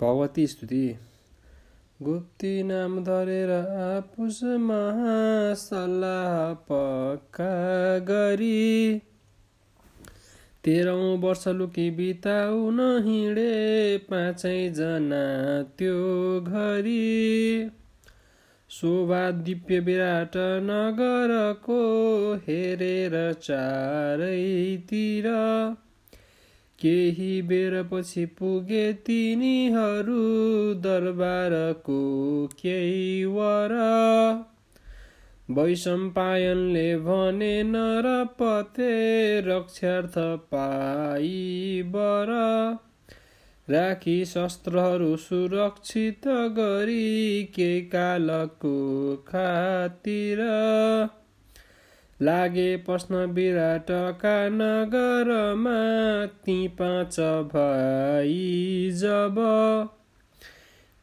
भगवती स्तुति। गुप्ती नाम धरेर आपुस महासल्लाह पक्का गरी। तेह्रौँ वर्ष लुकी बिताउन हिँडे पाँचैजना त्यो घरी। शोभा दिव्य विराट नगरको हेरेर चारैतिर। केही बेरपछि पुगे तिनीहरू दरबारको केही वर। वैशम्पायनले भने नरपते रक्षार्थ पाइ बर राखी शस्त्रहरू सुरक्षित गरी के कालको खातिर। लागे पस्न विराटका नगरमा ती पाँच भाइ जब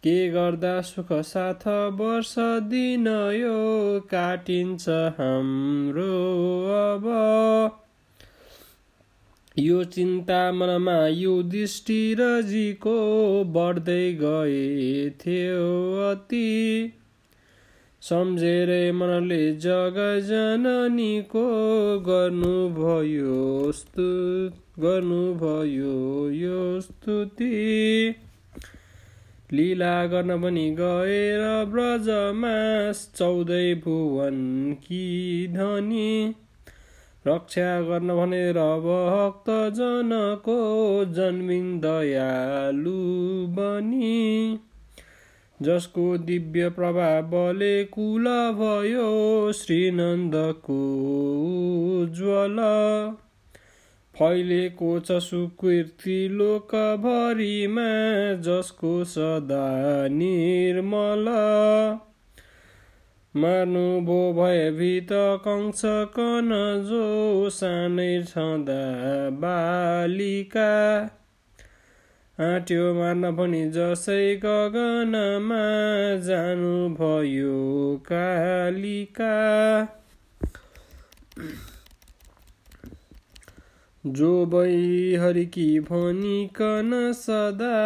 के गर्दा सुख साथ वर्ष दिन यो काटिन्छ हाम्रो अब? यो चिन्ता मनमा युधिष्ठिरजीको बढ्दै गए थियो अति। सम्झेरै मनले जग जननीको गर्नुभयो स्तु गर्नुभयो यो स्तुति। लीला गर्न पनि गएर ब्रजमा चौधै भुवन कि धनी। रक्षा गर्न भनेर भक्तजनको जन्मिन दयालु बनी। जसको दिव्य प्रभावले कुल भयो श्रीनन्दको उज्वल फैलेको छ सुकीर्ति लोकभरिमा जसको सदा निर्मल। मार्नुभयो भयभीत कंस कन जो सानै छँदा बालिका। आँट्यो मार्न भनी जसै गगनमा जानुभयो कालिका। जो हरिकी भनिकन सदा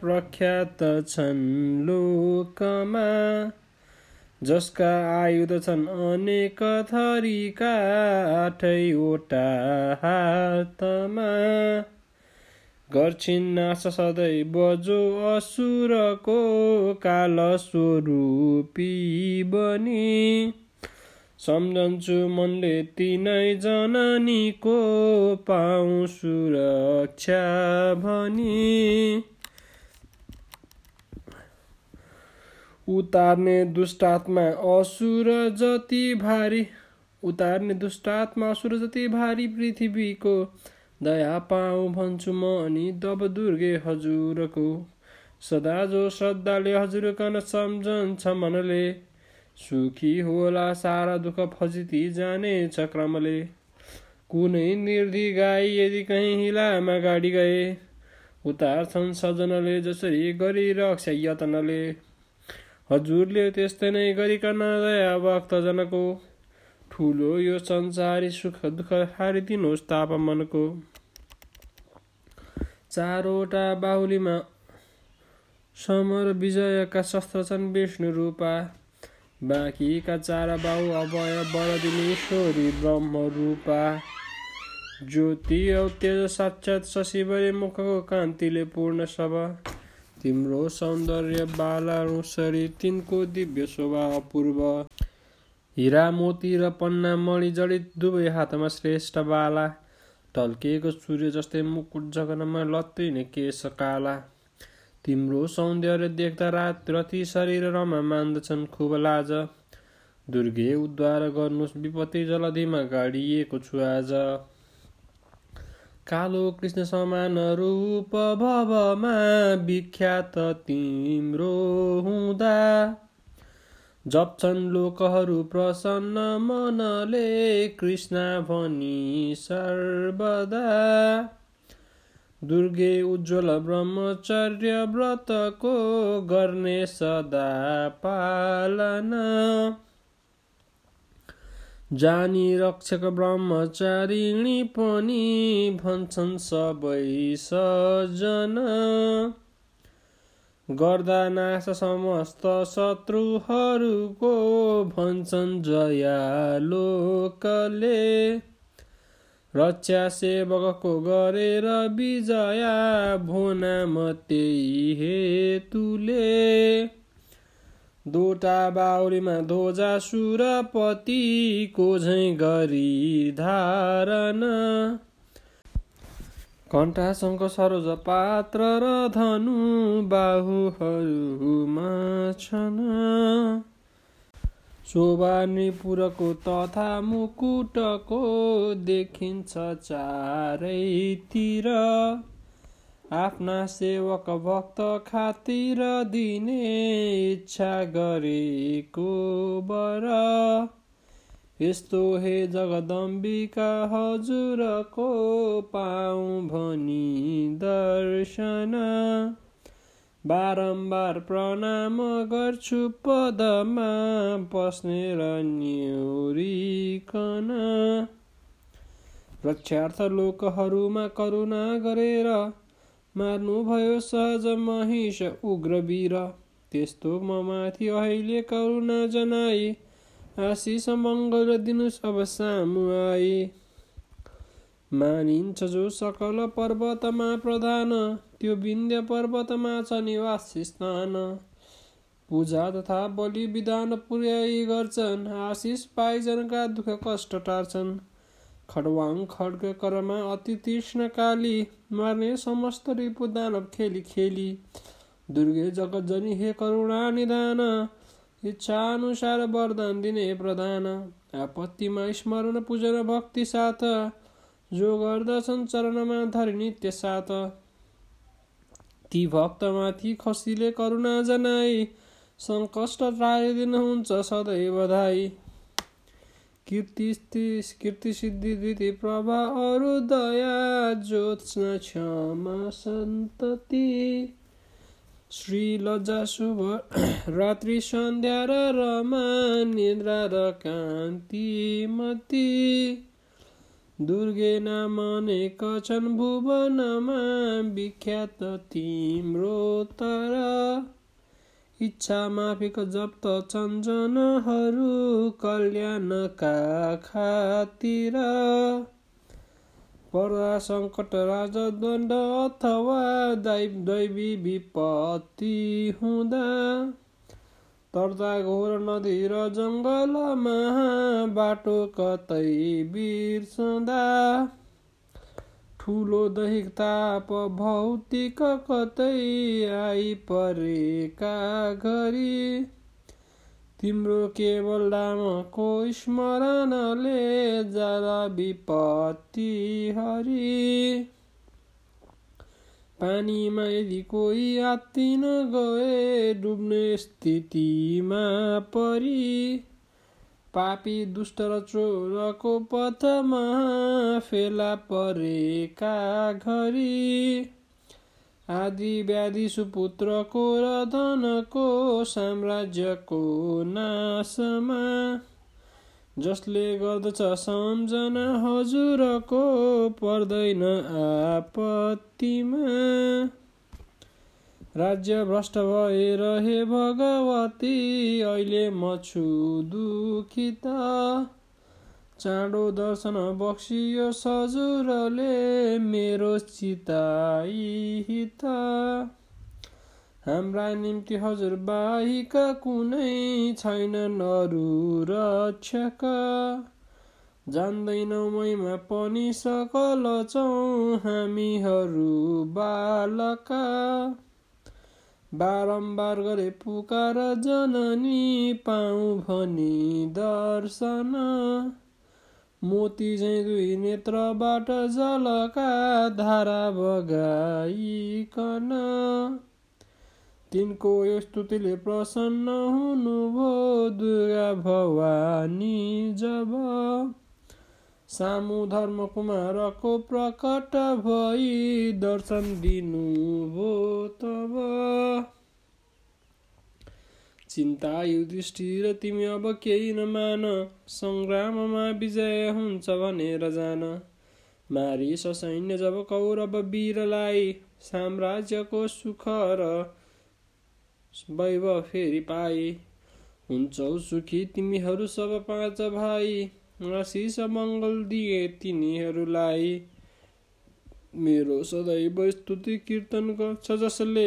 प्रख्यात छन् लोकमा जसका आयुध छन् अनेक थरीका आठैवटा हातमा। गर्छिन् नाश सधैँ बजो असुरको काल स्वरूपी बनी। सम्झन्छु मनले तिनै जननीको पाउँ सुरक्षा भनी। उतार्ने दुष्टात्मा असुर जति भारी उतार्ने दुष्टात्मा असुर जति भारी पृथ्वीको दया पाऊ भन्छु म अनि दब दुर्गे हजुरको। सदा जो श्रद्धाले हजुर कन सम्झन्छ मनले। सुखी होला सारा दुःख फजिती जानेछ क्रमले कुनै निर्धि गाई यदि कहीँ हिलामा गाडी गए उतार्छन् सजनले जसरी गरिरक्ष यतनले। हजुरले त्यस्तै नै गरिकन दया भक्तजनको। ठुलो यो संसारी सुख दुःख हारिदिनुहोस् ताप मनको चारवटा बाहुलीमा समर विजयका शस्त्र छन् विष्णु रूपा। बाँकीका चार बाहु अभय बरदिनेश्वरी ब्रह्म रूपा। ज्योति औ तेज साक्षात शशिवरी मुखको कान्तिले पूर्ण सभा तिम्रो सौन्दर्य बालानुसरी तिनको दिव्य शोभा अपूर्व। हिरा मोती र पन्ना मणि जडित दुवै हातमा श्रेष्ठ बाला। टल्किएको सूर्य जस्तै मुकुट जगनमा लत्रिने केश काला। तिम्रो सौन्दर्य देख्दा रात रति शरीर रमा मान्दछन् खुब लाज। दुर्गे उद्धार गर्नुहोस् विपत्ति जलधिमा गाडिएको छु आज। कालो कृष्ण समान रूप भवमा विख्यात तिम्रो हुँदा। जप्छन् लोकहरू प्रसन्न मनले कृष्ण भनी सर्वदा। दुर्गे उज्जवल ब्रह्मचर्य व्रतको गर्ने सदा पालना। जानी रक्षक ब्रह्मचारिणी पनि भन्छन् सबै सजन। गर्दा नाश समस्त शत्रुहरूको भन्छन् लोकले रक्षा सेवकको गरेर विजया भोनाम त्यही हेतुले। दोटा बाउरीमा ध्वजा सुरपतिको झैँ गरी धारण। कण्ठासँग सरोज पात्र र धनु बाहुहरूमा छन्। शोभा निपुरको तथा मुकुटको देखिन्छ चारैतिर। आफ्ना सेवक भक्त खातिर दिने इच्छा गरेको बर। यस्तो हे जगदम्बिका हजुरको पाऊ भनी दर्शन। बारम्बार प्रणाम गर्छु पदमा पस्ने र न्युरिकन रक्षार्थ लोकहरूमा करुणा गरेर मार्नुभयो सहज महिष उग्रवीर। त्यस्तो म माथि अहिले करुणा जनाई आशिष मङ्गल दिनु सब सामु आई मानिन्छ जो सकल पर्वतमा प्रधान त्यो विन्ध्य पर्वतमा छ निवास स्थान। पूजा तथा बलि विधान पुर्याई गर्छन् आशिष पाइजनका दुःख कष्ट टार्छन्। खडवाङ खड्ग करमा अति तीक्ष्ण काली मार्ने समस्त रिपु दानव खेली खेली। दुर्गे जगत हे करुणा निदान इच्छा अनुसार वरदान दिने प्रधान। आपत्तिमा स्मरण पूजन भक्ति साथ। जो गर्दछन् चरणमा धरि नित्य साथ। ती भक्तमाथि खसीले करुणा जनाई। सङ्कष्ट टारिदिनुहुन्छ सधैँ बधाई कीर्ति कीर्ति सिद्धि दिति प्रभा अरु दया ज्योत्स्ना क्षमा सन्तति श्री लज्जा शुभ रात्रि सन्ध्या र रमा निद्रा र कान्तिमती दुर्गे नाम अनेक छन् भुवनमा विख्यात तिम्रो तर। इच्छा माफिक जप्त चञ्जनहरू कल्याणका खातिर। पर्दा सङ्कट राजदण्ड अथवा दैवी विपत्ति हुँदा तर्दा घोर नदी र जङ्गलमा बाटो कतै बिर्सँदा। ठुलो दैहिक ताप भौतिक कतै आइपरेका घरी। तिम्रो केवल रामको स्मरणले जाला विपत्ति हरि। पानीमा यदि कोही आत्तिन गए डुब्ने स्थितिमा परी। पापी दुष्ट र चोरको पथमा फेला परेका घरी। आदि व्याधि सुपुत्रको र धनको साम्राज्यको नाशमा। जसले गर्दछ सम्झना हजुरको पर्दैन आपत्तिमा। राज्य भ्रष्ट भएर हे भगवती अहिले म छु दुखित। चाँडो दर्शन बक्सियो सजुरले मेरो चिताइहित हाम्रा निम्ति हजुर बाहिक कुनै छैन नरु रक्षक जान्दैनौ मैमा पनि सकल छौँ हामीहरू बालका। बारम्बार गरे पुकार जननी पाऊ भनी दर्शन। मोती झैँ दुई नेत्रबाट जलका धारा बगाइकन तिनको स्तुतिले प्रसन्न हुनुभयो दुर्गा भवानी जब। सामु धर्म कुमारको प्रकट भई दर्शन दिनुभयो तब। चिन्ता युधिष्ठिर तिमी अब केही नमान। सङ्ग्राममा विजय हुन्छ भनेर जान। मारिस सैन्य जब कौरव वीरलाई साम्राज्यको सुख र वैभव फेरि पाए हुन्छौ सुखी तिमीहरू सब पाँच भाइ आशिष मङ्गल दिए तिनीहरूलाई। मेरो सदैव स्तुति कीर्तन गर्छ जसले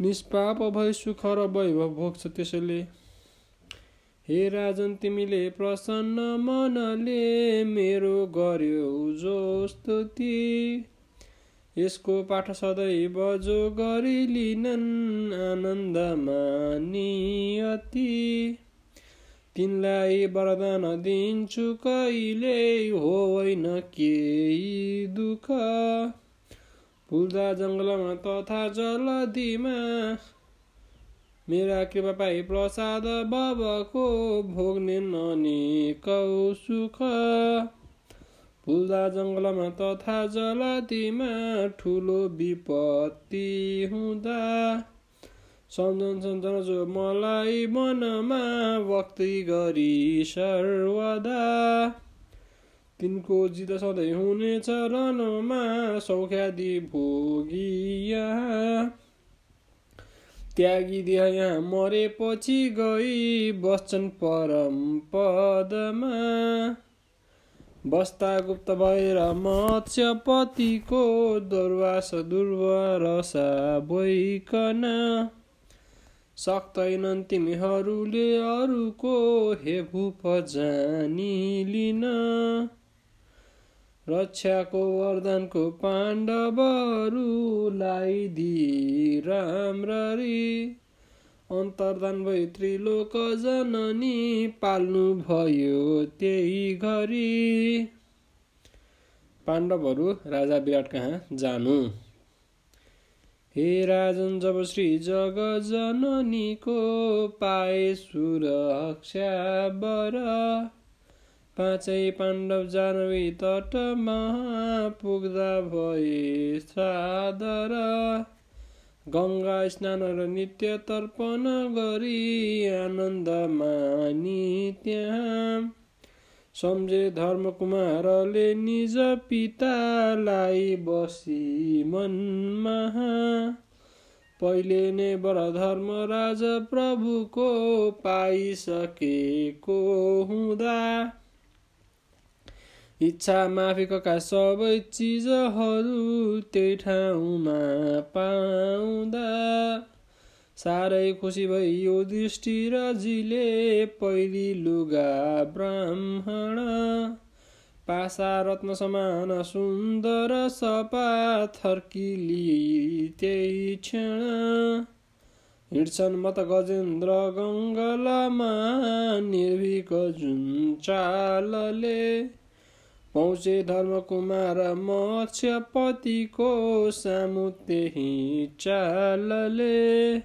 निष्पाप भई सुख र वैभव भोग्छ त्यसले। हे राजन तिमीले प्रसन्न मनले मेरो गर्यो जो स्तुति। यसको पाठ सदैव जो गरिलिनन् आनन्दमा नियति। तिनलाई वरदान दिन्छु कहिले होइन केही दुःख। फुल्दा जङ्गलमा तथा जलदीमा मेरा कृपा पाइ प्रसाद बाबाको भोग्ने ननेकौ सुख। फुल्दा जङ्गलमा तथा जलदीमा ठुलो विपत्ति हुँदा। सम्झन्छन् जो मलाई मनमा भक्ति गरी सर्वदा। तिनको जित सधैँ हुने चरणमा सौख्यादि भोगी यहाँ त्यागी दिए यहाँ मरेपछि गई बस्छन् परम पदमा। बस्ता गुप्त भएर मत्स्यपतिको दुर्वास दुर्वारसा बोइकन सक्दैनन् तिमीहरूले अरूको हेभुप जानी लिन। रक्षाको वरदानको पाण्डवहरूलाई दि राम्ररी अन्तर्दान भई त्रिलोक जननी पाल्नु भयो त्यही घरी। पाण्डवहरू राजा विराट कहाँ जानु? हे राजन जब श्री जग जननीको पाए सुरक्षा बर पाँचै पाण्डव जानवी तटमा पुग्दा भए सादर। गङ्गा स्नान र नित्य तर्पण गरी आनन्द मानी त्यहाँ सम्झे धर्मकुमारले निज पितालाई बसी मनमा। पहिले नै बर धर्मराज प्रभुको पाइसकेको हुँदा इच्छा माफीका सबै चिजहरू त्यही ठाउँमा पाउँदा। साह्रै खुसी भयो दृष्टिराजीले पहिली लुगा ब्राह्मण। पासा रत्न समान सुन्दर सपा थर्किली त्यही क्षण। हिँड्छन् मत गजेन्द्र गङ्गलमा निर्भीक जुन चालले। पहुँचे धर्मकुमार मत्स्यपतिको सामु त्यही चालले।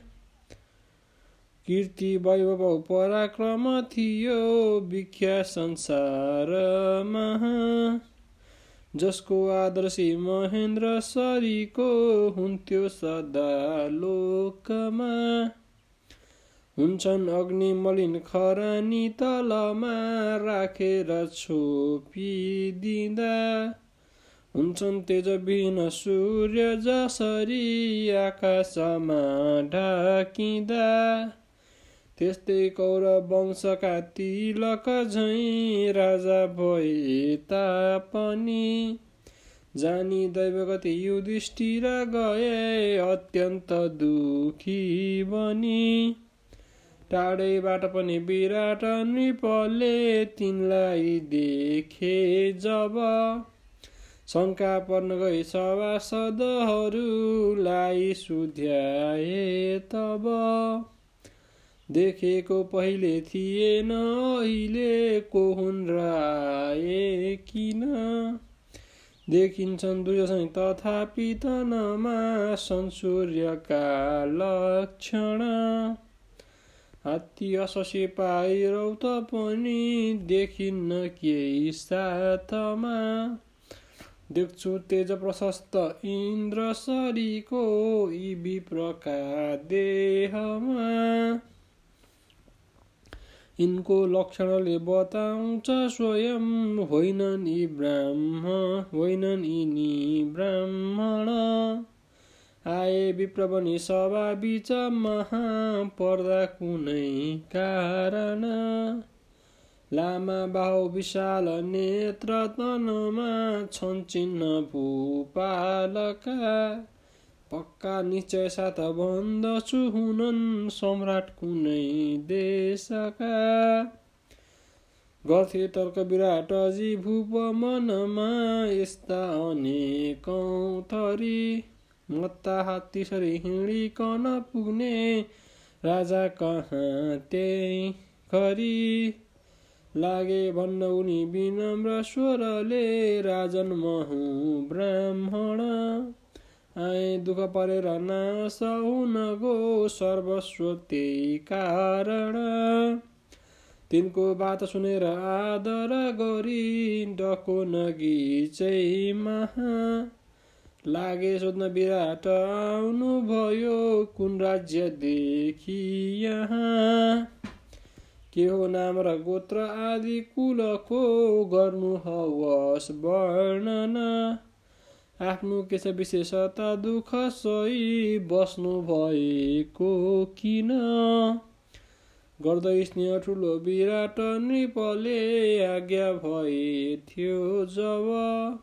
कीर्ति वैभव पराक्रम थियो विख्या संसारमा जसको आदर्शी महेन्द्र सरीको हुन्थ्यो सदा लोकमा। हुन्छन् अग्नि मलिन खरानी तलमा राखेर छोपिदिँदा। हुन्छन् तेजबिन सूर्य जसरी आकाशमा ढाकिँदा। त्यस्तै कौरव वंशका तिलक झैँ राजा भए तापनि। जानी दैवगति युधिष्ठिर गए अत्यन्त दुखी बनी। टाढैबाट पनि विराट नृपले तिनलाई देखे जब। शङ्का पर्न गई सभासदहरूलाई सुध्याए तब। देखेको पहिले थिएन अहिले को हुन् र आए किन? देखिन्छन् दुर्योधन तथापि तनमा सूर्यका लक्षण। हात्ती अससी पाइरौ त पनि देखिन्न केही साथमा। देख्छु तेज प्रशस्त इन्द्र सरीको यी विप्रका देहमा यिनको लक्षणले बताउँछ स्वयं होइनन् यी ब्राह्म होइनन् यिनी ब्राह्मण। आए विप्र पनि सभा बिच पर्दा कुनै कारण। लामा बाहु विशाल नेत्र तनमा छन् चिन्ह भूपालका। पक्का निश्चय साथ भन्दछु हुनन् सम्राट कुनै देशका। गर्थे तर्क विराटजी भूप मनमा यस्ता अनेकौँ थरी। मत्ता हात्तीसरी हिँडिकन पुग्ने? राजा कहाँ त्यही खरी? लागे भन्न उनी विनम्र स्वरले राजन महु ब्राह्मण। आए दुःख परेर नाश हुन गो सर्वस्व त्यही कारण। तिनको बात सुनेर आदर गरी डको नगी चाहिँ महा लागे सोध्न विराट आउनुभयो कुन राज्यदेखि यहाँ? के हो नाम र गोत्र आदि कुलको गर्नु हवस वर्णन। आफ्नो के छ विशेषता दुःख सही बस्नु भएको किन? गर्दै स्नेह ठुलो विराट नृपले आज्ञा भए थियो जब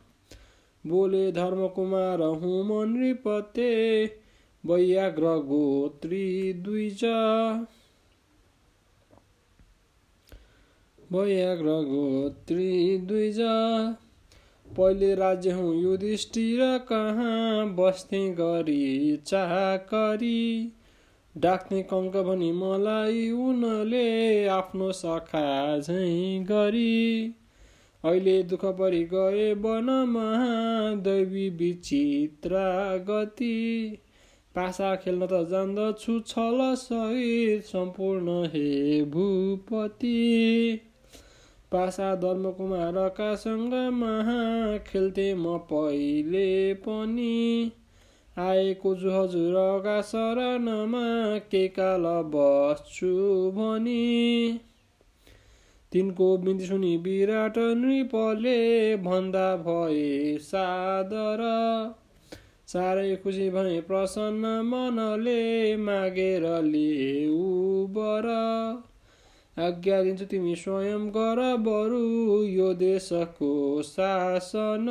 बोले धर्मकुमार हुम नृपते वैयाग्र गोत्री द्विज। वैयाग्र गोत्री द्विज। पहिले राज्य हुँ युधिष्ठिर कहाँ बस्ने गरी चाकरी डाक्ने कङ्क भनी मलाई उनले आफ्नो सखा झैँ गरी। अहिले दुःख परि गए वनमा दैवी विचित्र गति। पासा खेल्न त जान्दछु छल सहित सम्पूर्ण हे भूपति। पासा धर्मकुमारका महा खेल्थे म पहिले पनि। आएको छु हजुरका शरणमा के काल बस्छु भनी। तिनको बिन्ती सुनि विराट नृपले भन्दा भए सादर। साह्रै खुसी भए प्रसन्न मनले मागेर लिऊ बर। आज्ञा दिन्छु तिमी स्वयं गर बरु यो देशको शासन।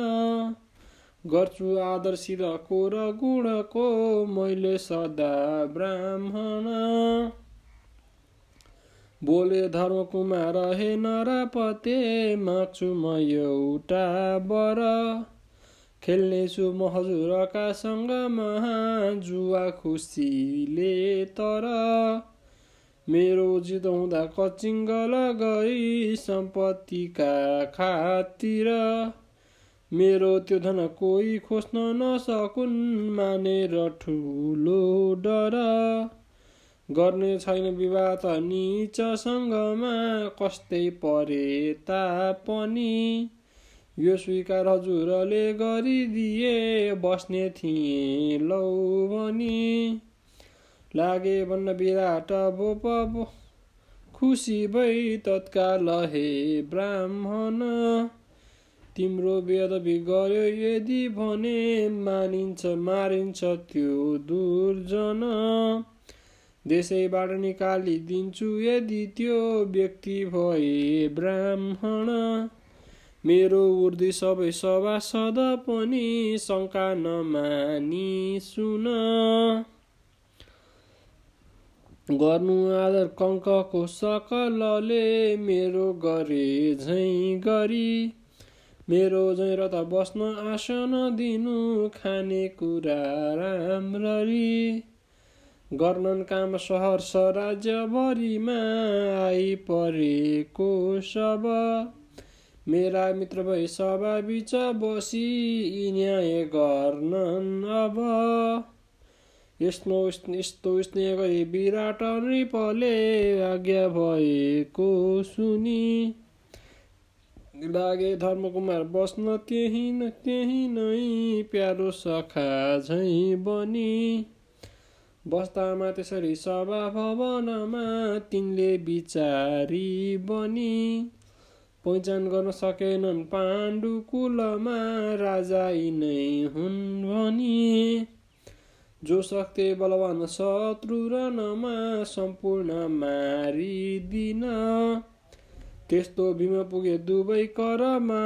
गर्छु आदर्शिरको र गुणको मैले सदा ब्राह्मण। बोले धर्मकुमार हे नरापते माग्छु म एउटा बर खेल्नेछु म हजुरका महा जुवा खुसीले तर। मेरो जित हुँदा कचिङ्गल गई सम्पत्तिका खातिर। मेरो त्यो धन कोही खोज्न नसकुन् मानेर ठुलो डर। गर्ने छैन विवाह त निचसँगमा कस्तै परे तापनि। यो स्वीकार हजुरले गरिदिए बस्ने थिएँ लौ भनी। लागे भन्न विराट बोप खुसी भई तत्काल हे ब्राह्मण। तिम्रो बेदबी गर्यो यदि भने मानिन्छ मारिन्छ त्यो दुर्जन। देशैबाट निकालिदिन्छु यदि त्यो व्यक्ति भए ब्राह्मण। मेरो उर्दी सबै सभासद पनि शङ्का नमानी सुन गर्नु आदर कङ्कको सकलले मेरो गरे झैँ गरी। मेरो झैँ त बस्न आसन दिनु खाने कुरा राम्ररी। गर्नन् काम सहर राज्यभरिमा आइपरेको सब मेरा मित्र भई सभा बिच बसी न्याय गर्नन् अब। यस्तो यस्तो स्नेह गरी विराट नृपले आज्ञा भएको सुनि। लागे धर्मकुमार बस्न त्यही न त्यही नै प्यारो सखा झै बनी। बस्दामा त्यसरी सभा भवनमा तिनले विचारी बनी। पहिचान गर्न सकेनन् पाण्डु कुलमा राजा यिनै हुन् भनी। जो शक्ति बलवान शत्रु र नमा सम्पूर्ण मारिदिन। त्यस्तो भीम पुगे दुवै करमा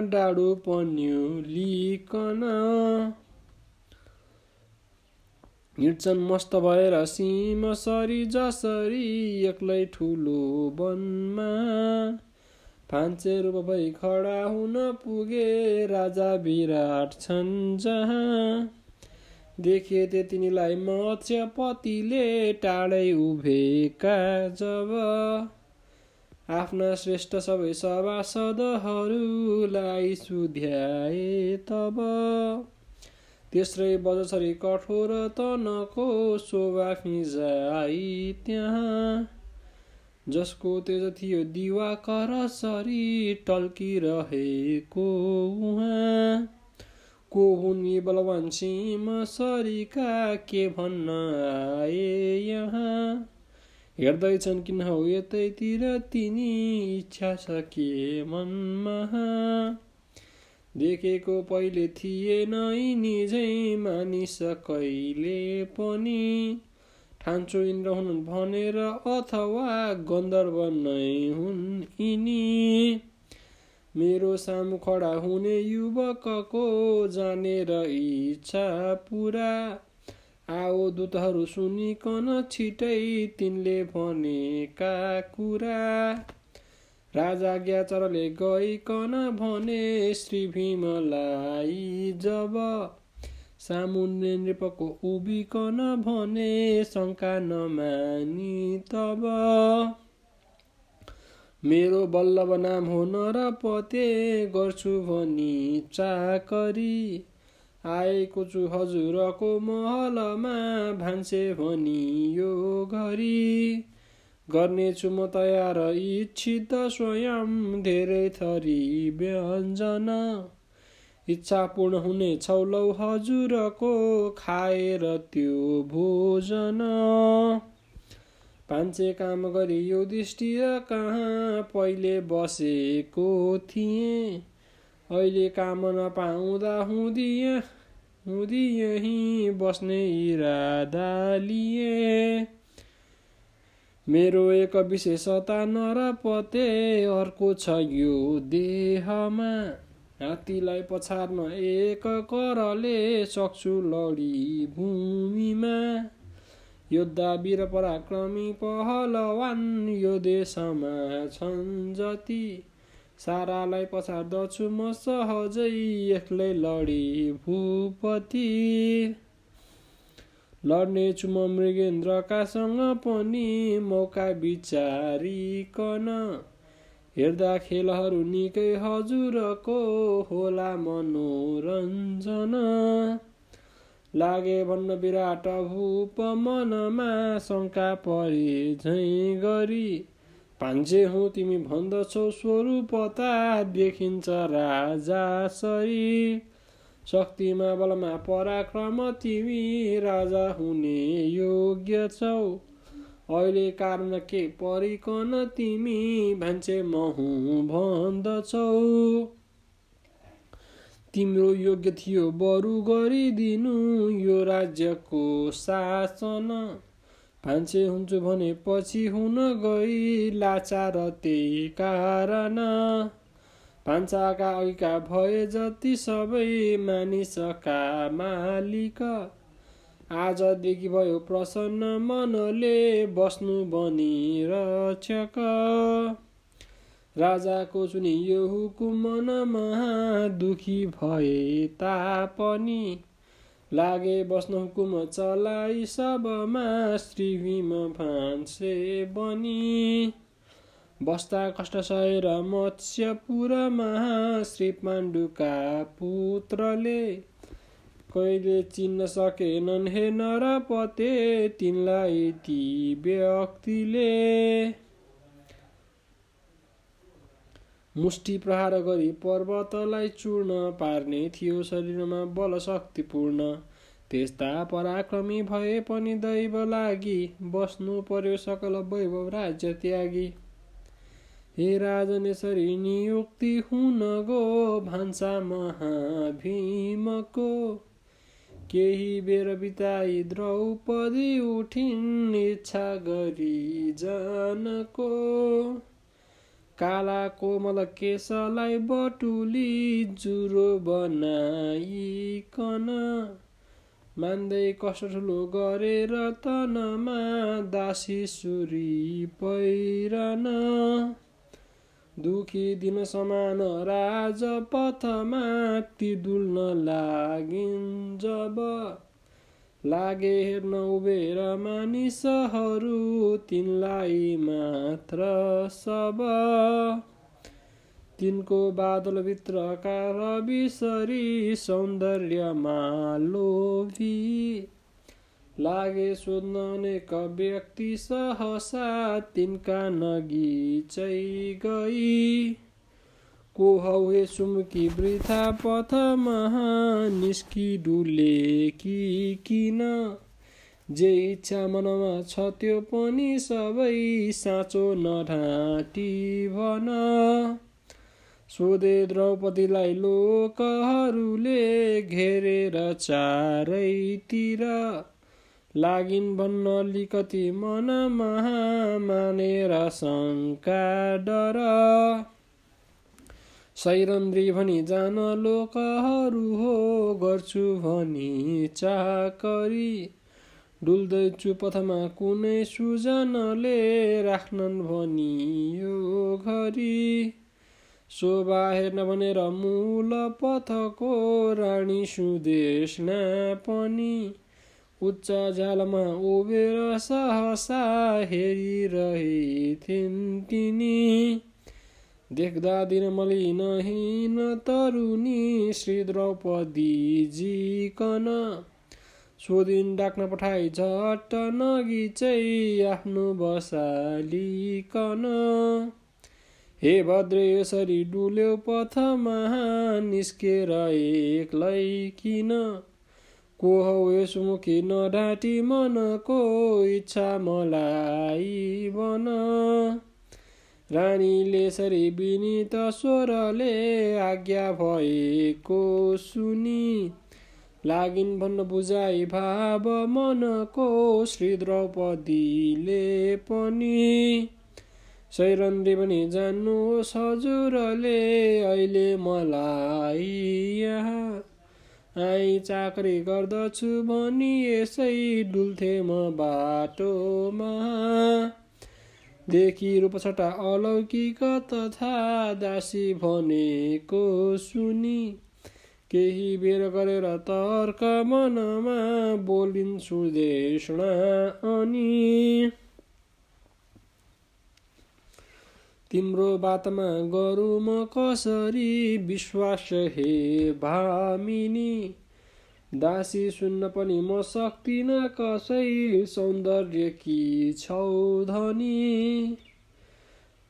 डाडु पन्यु लिकन। हिँड्छन् मस्त भएर सिम सरी जसरी एक्लै ठुलो वनमा फान्चे रूप भई खडा हुन पुगे राजा विराट छन् जहाँ। देखे ते तिनीलाई मत्स्यपतिले टाढै उभेका जब आफ्ना श्रेष्ठ सबै सभासदहरूलाई सुध्याए तब तेस्रै बजछरी कठोर तनको शोभा फिजाई त्यहाँ। जसको तेज थियो दिवाकर सरी टल्किरहेको उहाँ। को हुन् यी बलवान सिंह सरीका के भन्न आए यहाँ? हेर्दैछन् किन हो यतैतिर तिनी इच्छा छ के मनमा? देखेको पहिले थिएन निजै मानिस कहिले पनि। ठान्छु इन्द्र हुन् भनेर अथवा गन्धर्व नै हुन् यिनी। मेरो सामु खडा हुने युवकको जानेर इच्छा पुरा। आओ दूतहरू सुनिकन छिटै तिनले भनेका कुरा। राजा ग्याचरले गइकन भने श्री भीमलाई जब सामुन्ने नृपको उभिकन भने शङ्का नमानी तब। मेरो बल्लभ नाम हो नरपते गर्छु भनी चाकरी। आएको छु हजुरको महलमा भान्से भनी यो घरी। गर्नेछु म तयार। इच्छित स्वयं धेरै थरी व्यञ्जन। इच्छा पूर्ण हुने छौलौ हजुरको खाएर त्यो भोजन। पान्छे काम गरी यो दृष्टि कहाँ पहिले बसेको थिएँ। अहिले काम नपाउँदा हुँदी हुँदी यहीँ बस्ने इरादा लिए मेरो एक विशेषता नरपते अर्को छ यो देहमा। हात्तीलाई पछार्न एक करले सक्छु लडी भूमिमा। योद्धा वीर पराक्रमी पहलवान यो देशमा छन् जति। सारालाई पछार्दछु म सहजै एक्लै लडी भूपति। लड्नेछु म मृगेन्द्रकासँग पनि मौका विचारिकन। हेर्दा खेलहरू निकै हजुरको होला मनोरञ्जन। लागे भन्न विराट भूप मनमा शङ्का परे झैँ गरी। पान्छे हुँ तिमी भन्दछौ स्वरूपता देखिन्छ राजा सरी। शक्तिमा बलमा पराक्रम तिमी राजा हुने योग्य छौ अहिले कारण के परिकन तिमी भान्चे महु भन्दछौ तिम्रो योग्य थियो बरु गरिदिनु यो राज्यको शासन भान्से हुन्छु भने पछि हुन गई लाचार त्यही कारण भान्साका अघिका भए जति सबै मानिसका मालिक। आजदेखि भयो प्रसन्न मनले बस्नु बनी रक्षक। राजाको चुनि यो हुकुम मनमा दुखी भए तापनि लागे बस्न हुकुम चलाई सबमा श्री भीम भान्से बनी। बस्दा कष्ट सहेर मत्स्यपुरमा श्री पाण्डुका पुत्रले। कहिले चिन्न सकेनन् हे नरपते तिनलाई ती व्यक्तिले। मुष्टि प्रहार गरी पर्वतलाई चूर्ण पार्ने थियो शरीरमा बल शक्तिपूर्ण त्यस्ता पराक्रमी भए पनि दैव लागि बस्नु पर्यो सकल वैभव राज्य त्यागी। हे राजन यसरी नियुक्ति हुन गो भान्सा महाभीमको। केही बेर बिताई द्रौपदी उठिन् इच्छा गरी जानको। काला कोमल केशलाई बटुली जुरो बनाइकन। मान्दै कष्ट ठुलो गरेर तनमा दासी सुरी पहिरन। दुखी दिन समान राजपथमा ती डुल्न लागिन् जब लागे हेर्न उभेर मानिसहरू तिनलाई मात्र सब। तिनको बादलभित्रका रविसरी सौन्दर्यमा लोभी। लागे सोध्न अनेक व्यक्ति सहसा तिनका नगिचै गई। को हौ हे सुमुकी वृथा पथमा निस्की डुले कि किन? जे इच्छा मनमा छ त्यो पनि सबै साँचो नढाँटी भन। सोधे द्रौपदीलाई लोकहरूले घेरेर चारैतिर लागिन् भन्न लिकति मनमा मानेर शङ्का डर सैरन्द्री भनी जान लोकहरू हो गर्छु भनी चाकरी डुल्दैछु पथमा कुनै सुजनले राख्नन् भनी यो घरी शोभा हेर्न भनेर मूल पथको रानी सुदेशना पनि उच्च झालमा उभेर सहसा हेरिरहेथिन् तिनी देख्दा दिन मलिनहीन तरुणी श्री द्रौपदीजीकन सोधिन डाक्न पठाइ झट्ट नगिचै आफ्नो बसालिकन हे भद्रे यसरी डुल्यो पथमा निस्केर एक्लै किन को हौ यसमुखी नढाँटी मनको इच्छा मलाई बन रानीले सरी विनित स्वरले आज्ञा भएको सुनि लागिन् भन्न बुझाइ भाव मनको श्री द्रौपदीले पनि सैरन्दी पनि जान्नु हजुरले अहिले मलाई यहाँ आई चाकरी गर्दछु भनी यसै डुल्थे म बाटोमा। देखि रूपछटा अलौकिक तथा दासी भनेको सुनि। केही बेर गरेर तर्क मनमा बोलिन् सुदेशना अनि तिम्रो बातमा गरौँ म कसरी? विश्वास हे भामिनी दासी सुन्न पनि म सक्दिनँ कसै सौन्दर्य कि छौ धनी?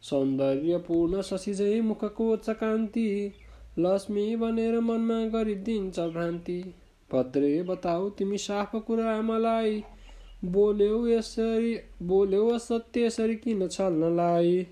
सौन्दर्यपूर्ण शशीझै मुखको चकान्ति लक्ष्मी भनेर मनमा गरिदिन्छ भ्रान्ति। भद्रे बताऊ तिमी साफ कुरा मलाई बोल्यौ यसरी बोल्यौ सत्य यसरी किन छल्नलाई?